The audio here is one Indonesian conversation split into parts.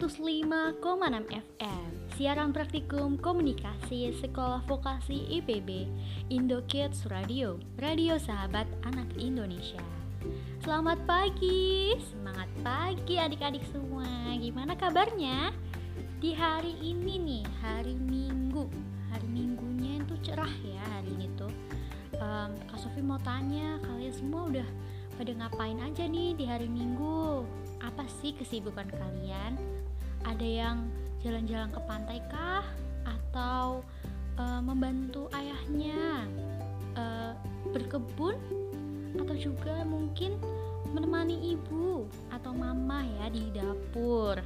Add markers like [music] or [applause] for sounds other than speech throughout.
105,6 FM Siaran Praktikum Komunikasi Sekolah Vokasi IPB Indo Kids Radio Radio Sahabat Anak Indonesia Selamat pagi, semangat pagi adik-adik semua Gimana kabarnya? Di hari ini nih, hari Minggu Hari Minggunya itu cerah ya hari ini tuh um, Kak Sofi mau tanya, kalian semua udah pada ngapain aja nih di hari Minggu? Apa sih kesibukan kalian? Ada yang jalan-jalan ke pantai kah? Atau uh, membantu ayahnya uh, berkebun? Atau juga mungkin menemani ibu atau mama ya di dapur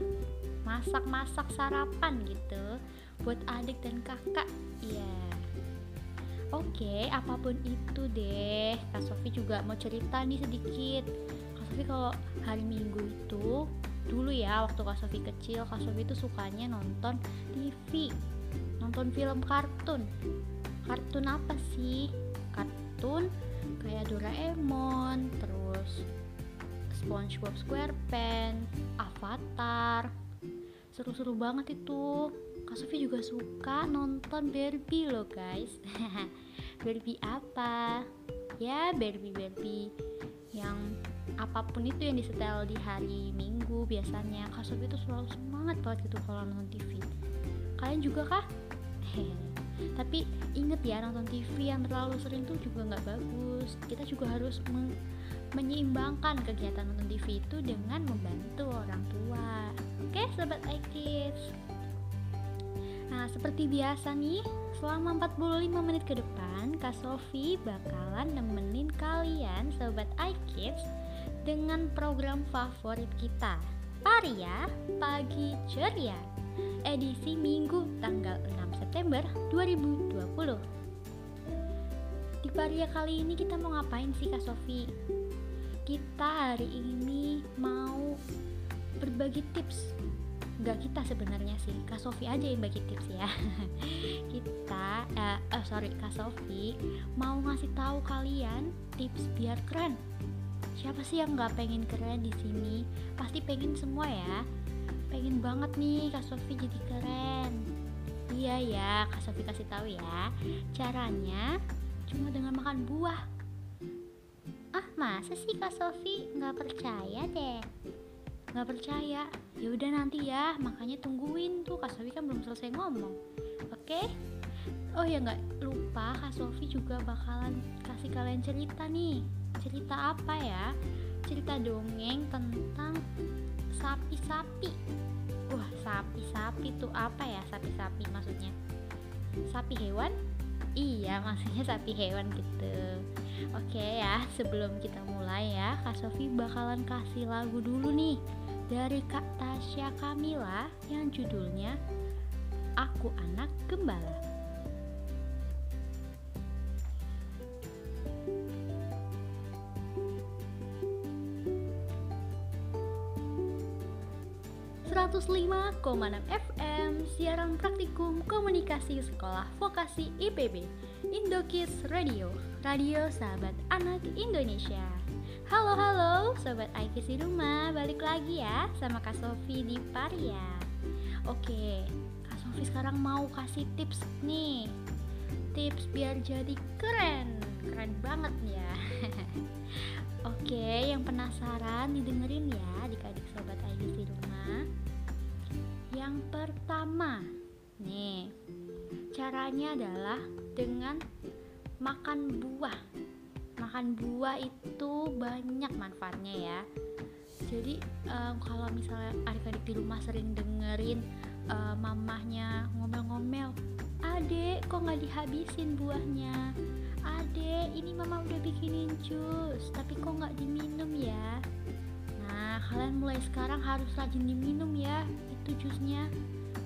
masak-masak sarapan gitu buat adik dan kakak ya yeah. Oke, apa pun itu deh. Kak Sofi juga mau cerita nih sedikit. Kak Sofi kalau hari Minggu itu dulu ya waktu Kak Sofi kecil, Kak Sofi itu sukanya nonton TV, nonton film kartun. Kartun apa sih? Kartun kayak Doraemon, terus SpongeBob SquarePants, Avatar. Seru-seru banget itu. Kak Sofi juga suka nonton Barbie loh guys. [laughs] Barbie apa ya Barbie Barbie yang apa pun itu yang disetel di hari Minggu biasanya Kak itu selalu semangat banget gitu kalau nonton TV kalian juga kah? [laughs] Tapi inget ya nonton TV yang terlalu sering tuh juga nggak bagus. Kita juga harus men menyeimbangkan kegiatan nonton TV itu dengan membantu orang tua. Oke sobat iKids. Nah seperti biasa nih selama 45 menit ke depan Kak Sofi bakalan nemenin kalian Sobat iKids dengan program favorit kita Paria Pagi Ceria edisi Minggu tanggal 6 September 2020 Di Paria kali ini kita mau ngapain sih Kak Sofi? Kita hari ini mau berbagi tips. Nggak kita sebenarnya sih Kak Sofi aja yang bagi tips ya. [laughs] Kita uh, uh, sorry Kak Sofi mau ngasih tahu kalian tips biar keren siapa sih yang nggak pengen keren di sini? Pasti pengen semua ya. Pengen banget nih Kak Sofi jadi keren. Iya ya Kak Sofi kasih tahu ya. Caranya cuma dengan makan buah. Ah masa sih Kak Sofi? Nggak percaya deh. Nggak percaya. Ya udah nanti ya makanya tungguin tuh. Kak Sofi kan belum selesai ngomong. Oke? okay? Oh ya nggak lupa kak Sofi juga bakalan kasih kalian cerita nih. Cerita apa ya? Cerita dongeng tentang sapi-sapi. Wah sapi-sapi tuh apa ya? Sapi-sapi maksudnya? Sapi hewan? Iya [laughs] maksudnya sapi hewan gitu. Oke ya, sebelum kita mulai ya, Kak Sofi bakalan kasih lagu dulu nih dari Kak Tasya Kamila yang judulnya Aku Anak Gembala. Enam FM Siaran Praktikum Komunikasi Sekolah Vokasi IPB Indo Kids Radio Radio Sahabat Anak Indonesia. Halo halo sobat Aikis di rumah Balik lagi ya sama Kak Sofi di Paria. Oke Kak Sofi sekarang mau kasih tips nih. Tips biar jadi keren Keren banget ya. [laughs] Oke yang penasaran didengerin ya Adik-adik sobat Aikis Yang pertama. Nih Caranya adalah dengan makan buah. Makan buah itu banyak manfaatnya ya. Jadi um, kalau misalnya adik-adik di rumah sering dengerin uh, mamahnya ngomel-ngomel adek kok nggak dihabisin buahnya? Adek ini mama udah bikinin jus tapi kok nggak diminum ya nah kalian mulai sekarang harus rajin diminum ya itu jusnya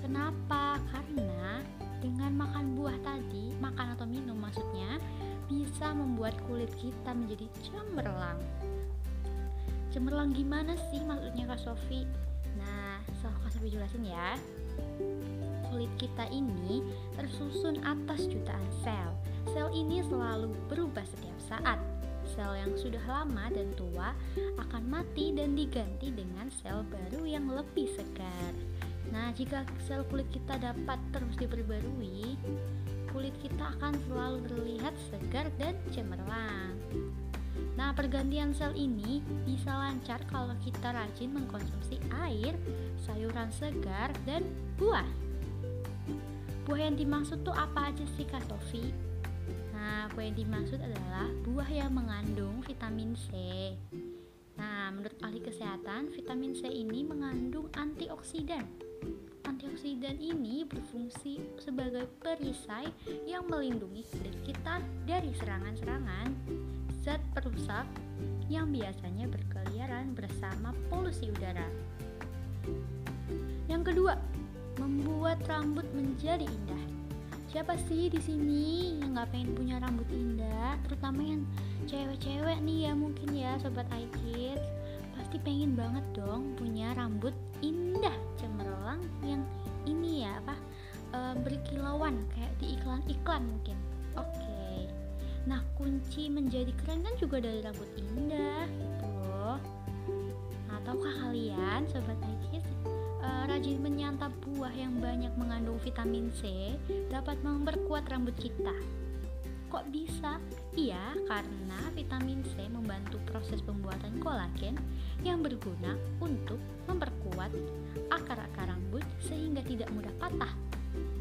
kenapa karena dengan makan buah tadi makan atau minum maksudnya bisa membuat kulit kita menjadi cemerlang. Cemerlang gimana sih maksudnya Kak Sofi? Nah, so Kak Sofi jelasin ya. Kulit kita ini tersusun atas jutaan sel. Sel ini selalu berubah setiap saat. Sel yang sudah lama dan tua akan mati dan diganti dengan sel baru yang lebih segar. Nah, jika sel kulit kita dapat terus diperbarui, kulit kita akan selalu terlihat segar dan cemerlang. Nah, pergantian sel ini bisa lancar kalau kita rajin mengkonsumsi air, sayuran segar, dan buah. Buah yang dimaksud tuh apa aja sih Kak Sofi? Nah, buah yang dimaksud adalah buah yang mengandung vitamin C. Nah, menurut ahli kesehatan, vitamin C ini mengandung antioksidan Antioksidan ini berfungsi sebagai perisai yang melindungi kulit kita dari serangan-serangan zat perusak yang biasanya berkeliaran bersama polusi udara. Yang kedua, membuat rambut menjadi indah. Siapa sih di sini yang nggak pengen punya rambut indah, terutama yang cewek-cewek nih ya mungkin ya sobat iKids pasti pengen banget dong punya rambut indah cemerlang yang ini ya apa e, berkilauan kayak di iklan-iklan mungkin. Oke. Okay. nah kunci menjadi keren kan juga dari rambut indah gitu loh. Nah kalian sobat Aikis e, rajin menyantap buah yang banyak mengandung vitamin C dapat memperkuat rambut kita Kok bisa? Iya, karena vitamin C membantu proses pembuatan kolagen yang berguna untuk memperkuat akar-akar rambut sehingga tidak mudah patah.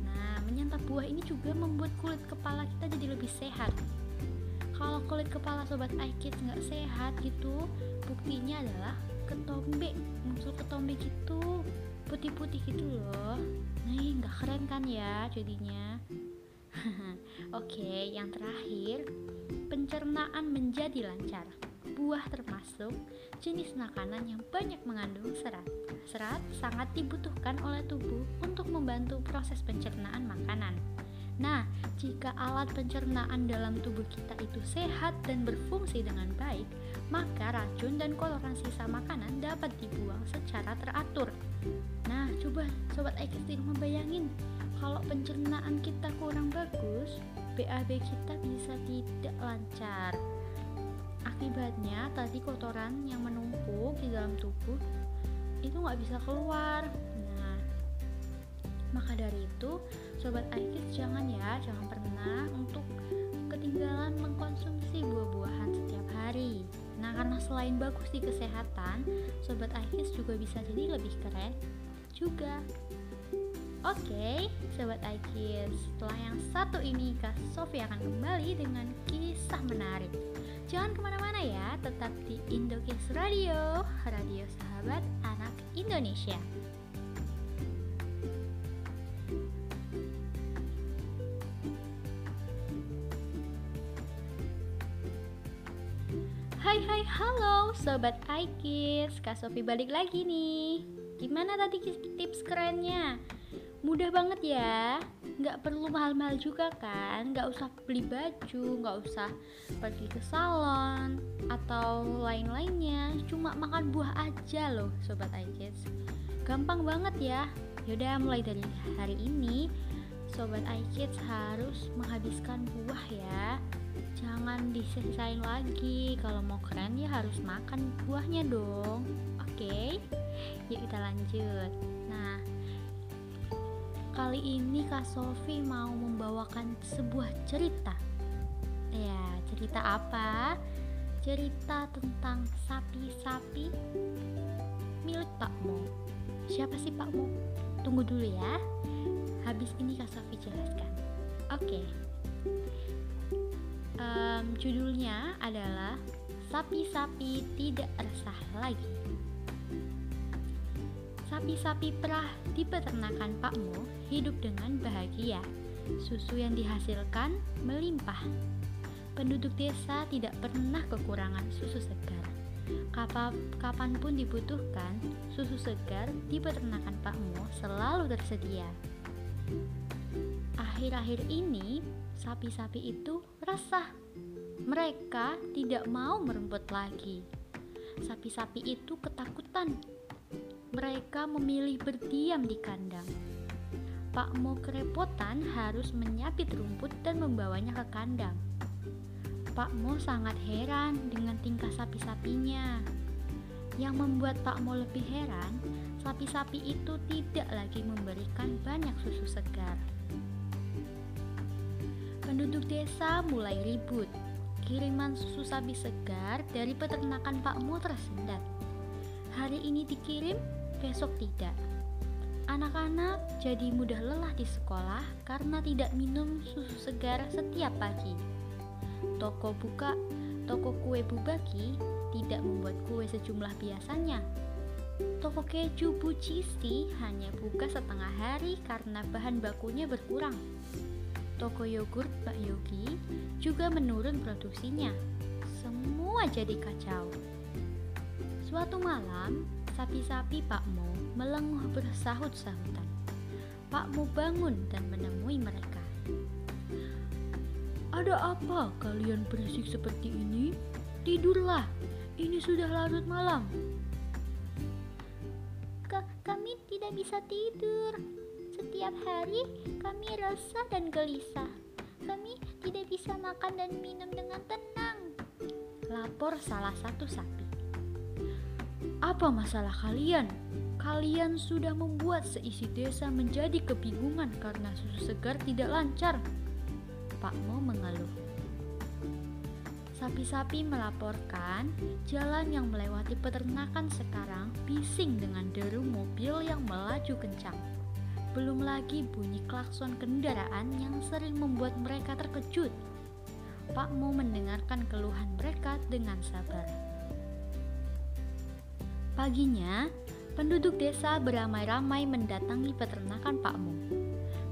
Nah, menyantap buah ini juga membuat kulit kepala kita jadi lebih sehat. Kalau kulit kepala sobat iKids nggak sehat gitu, buktinya adalah ketombe, muncul ketombe gitu, putih-putih gitu loh. Nih, nggak keren kan ya jadinya? [laughs] Oke, yang terakhir, pencernaan menjadi lancar. Buah termasuk jenis makanan yang banyak mengandung serat. Serat sangat dibutuhkan oleh tubuh untuk membantu proses pencernaan makanan. Nah, jika alat pencernaan dalam tubuh kita itu sehat dan berfungsi dengan baik, maka racun dan kotoran sisa makanan dapat dibuang secara teratur. Nah, coba sobat Aikis di rumah bayangin, kalau pencernaan kita kurang bagus, BAB kita bisa tidak lancar. Akibatnya tadi kotoran yang menumpuk di dalam tubuh itu nggak bisa keluar. Maka dari itu, sobat Aikis jangan ya, jangan pernah untuk ketinggalan mengkonsumsi buah-buahan setiap hari. Nah, karena selain bagus di kesehatan, sobat Aikis juga bisa jadi lebih keren juga. Oke, Sobat Aikis, setelah yang satu ini Kak Sofi akan kembali dengan kisah menarik Jangan ke mana-mana ya, tetap di Indokis Radio, radio sahabat anak Indonesia halo Sobat Aikis, Kak Sofi balik lagi nih. Gimana tadi tips kerennya? mudah banget ya. Nggak perlu mahal-mahal juga kan? Nggak usah beli baju nggak usah pergi ke salon atau lain-lainnya. Cuma makan buah aja loh sobat iKids. Gampang banget ya. Yaudah mulai dari hari ini sobat iKids harus menghabiskan buah ya jangan disisain lagi kalau mau keren ya harus makan buahnya dong oke okay? yuk kita lanjut nah Kali ini Kak Sofi mau membawakan sebuah cerita. Ya, cerita apa? Cerita tentang sapi-sapi milik Pak Mo. Siapa sih Pak Mo? Tunggu dulu ya. Habis ini Kak Sofi jelaskan. Oke. Um, judulnya adalah Sapi-sapi tidak resah lagi. Sapi-sapi perah di peternakan Pak Mo hidup dengan bahagia. Susu yang dihasilkan melimpah. Penduduk desa tidak pernah kekurangan susu segar. kapan pun dibutuhkan, susu segar di peternakan Pak Mo selalu tersedia. Akhir-akhir ini, sapi-sapi itu resah. Mereka tidak mau merumput lagi. Sapi-sapi itu ketakutan mereka memilih berdiam di kandang. Pak Mo kerepotan harus menyapit rumput dan membawanya ke kandang. Pak Mo sangat heran dengan tingkah sapi-sapinya. Yang membuat Pak Mo lebih heran, sapi-sapi itu tidak lagi memberikan banyak susu segar. Penduduk desa mulai ribut. Kiriman susu sapi segar dari peternakan Pak Mo tersendat. Hari ini dikirim, besok tidak. Anak-anak jadi mudah lelah di sekolah karena tidak minum susu segar setiap pagi. Toko buka, toko kue bubaki tidak membuat kue sejumlah biasanya. Toko keju Bu Cisti hanya buka setengah hari karena bahan bakunya berkurang. Toko yogurt Pak Yogi juga menurun produksinya. Semua jadi kacau. Suatu malam, sapi-sapi Pak Mo melenguh bersahut-sahutan. Pak Mu bangun dan menemui mereka. Ada apa kalian berisik seperti ini? Tidurlah, ini sudah larut malam. K kami tidak bisa tidur. Setiap hari kami resah dan gelisah. Kami tidak bisa makan dan minum dengan tenang. Lapor salah satu sapi. Apa masalah kalian? Kalian sudah membuat seisi desa menjadi kebingungan karena susu segar tidak lancar. Pak Mo mengeluh. Sapi-sapi melaporkan jalan yang melewati peternakan sekarang bising dengan deru mobil yang melaju kencang. Belum lagi bunyi klakson kendaraan yang sering membuat mereka terkejut. Pak Mo mendengarkan keluhan mereka dengan sabar. Paginya, Penduduk desa beramai-ramai mendatangi peternakan Pak Mu.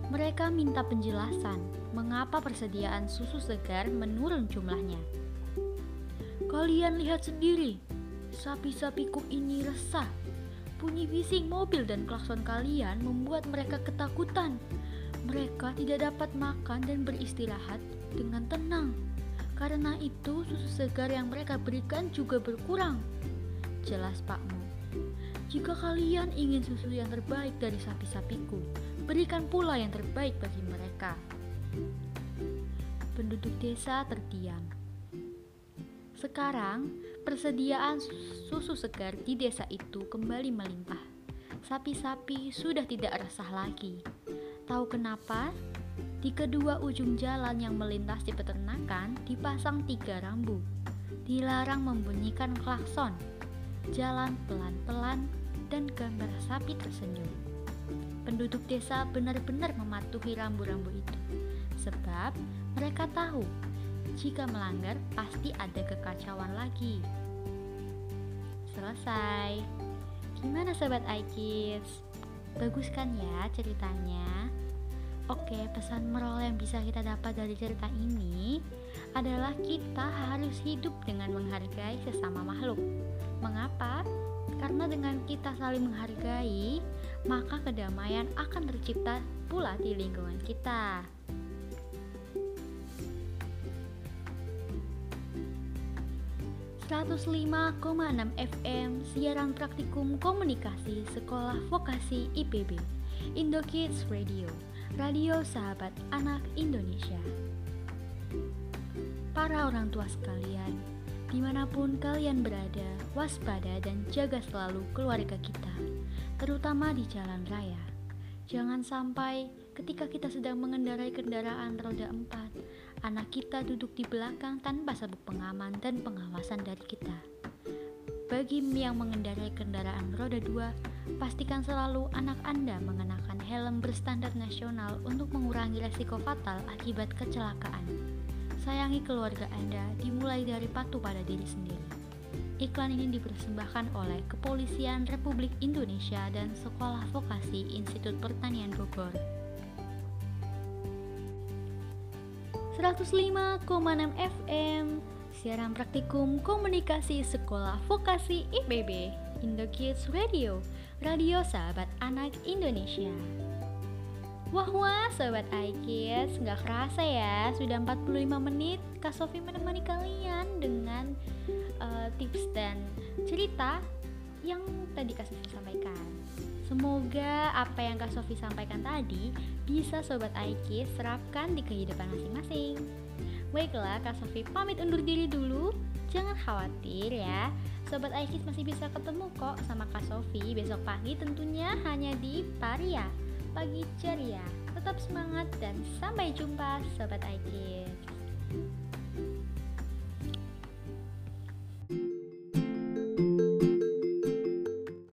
Mereka minta penjelasan mengapa persediaan susu segar menurun jumlahnya. Kalian lihat sendiri, sapi-sapiku ini resah. Bunyi bising mobil dan klakson kalian membuat mereka ketakutan. Mereka tidak dapat makan dan beristirahat dengan tenang. Karena itu, susu segar yang mereka berikan juga berkurang. Jelas Pak Mu. Jika kalian ingin susu yang terbaik dari sapi-sapiku, berikan pula yang terbaik bagi mereka. Penduduk desa terdiam. Sekarang, persediaan susu segar di desa itu kembali melimpah. Sapi-sapi sudah tidak resah lagi. Tahu kenapa? Di kedua ujung jalan yang melintas di peternakan dipasang tiga rambu. Dilarang membunyikan klakson jalan pelan-pelan, dan gambar sapi tersenyum. Penduduk desa benar-benar mematuhi rambu-rambu itu, sebab mereka tahu jika melanggar pasti ada kekacauan lagi. Selesai. Gimana sobat iKids? Bagus kan ya ceritanya? Oke, pesan moral yang bisa kita dapat dari cerita ini adalah kita harus hidup dengan menghargai sesama makhluk. Mengapa? Karena dengan kita saling menghargai, maka kedamaian akan tercipta pula di lingkungan kita. Enam FM siaran praktikum komunikasi Sekolah Vokasi IPB Indo Kids Radio Radio Sahabat Anak Indonesia. Para orang tua sekalian, di mana pun kalian berada, waspada dan jaga selalu keluarga kita, terutama di jalan raya. Jangan sampai ketika kita sedang mengendarai kendaraan roda empat, anak kita duduk di belakang tanpa sabuk pengaman dan pengawasan dari kita. Bagi yang mengendarai kendaraan roda dua, pastikan selalu anak Anda mengenakan helm berstandar nasional untuk mengurangi resiko fatal akibat kecelakaan. Sayangi keluarga Anda dimulai dari patuh pada diri sendiri. Iklan ini dipersembahkan oleh Kepolisian Republik Indonesia dan Sekolah Vokasi Institut Pertanian Bogor. 105,6 FM Siaran Praktikum Komunikasi Sekolah Vokasi IPB Indo Kids Radio Radio Sahabat Anak Indonesia. Wah wah Sobat iKids, nggak kerasa ya Sudah 45 menit Kak Sofi menemani kalian dengan uh, tips dan cerita yang tadi Kak Sofi sampaikan Semoga apa yang Kak Sofi sampaikan tadi bisa Sobat iKids serapkan di kehidupan masing-masing Baiklah, Kak Sofi pamit undur diri dulu. Jangan khawatir ya, Sobat Aikis masih bisa ketemu kok sama Kak Sofi besok pagi tentunya hanya di Paria. Pagi ceria, tetap semangat dan sampai jumpa Sobat Aikis.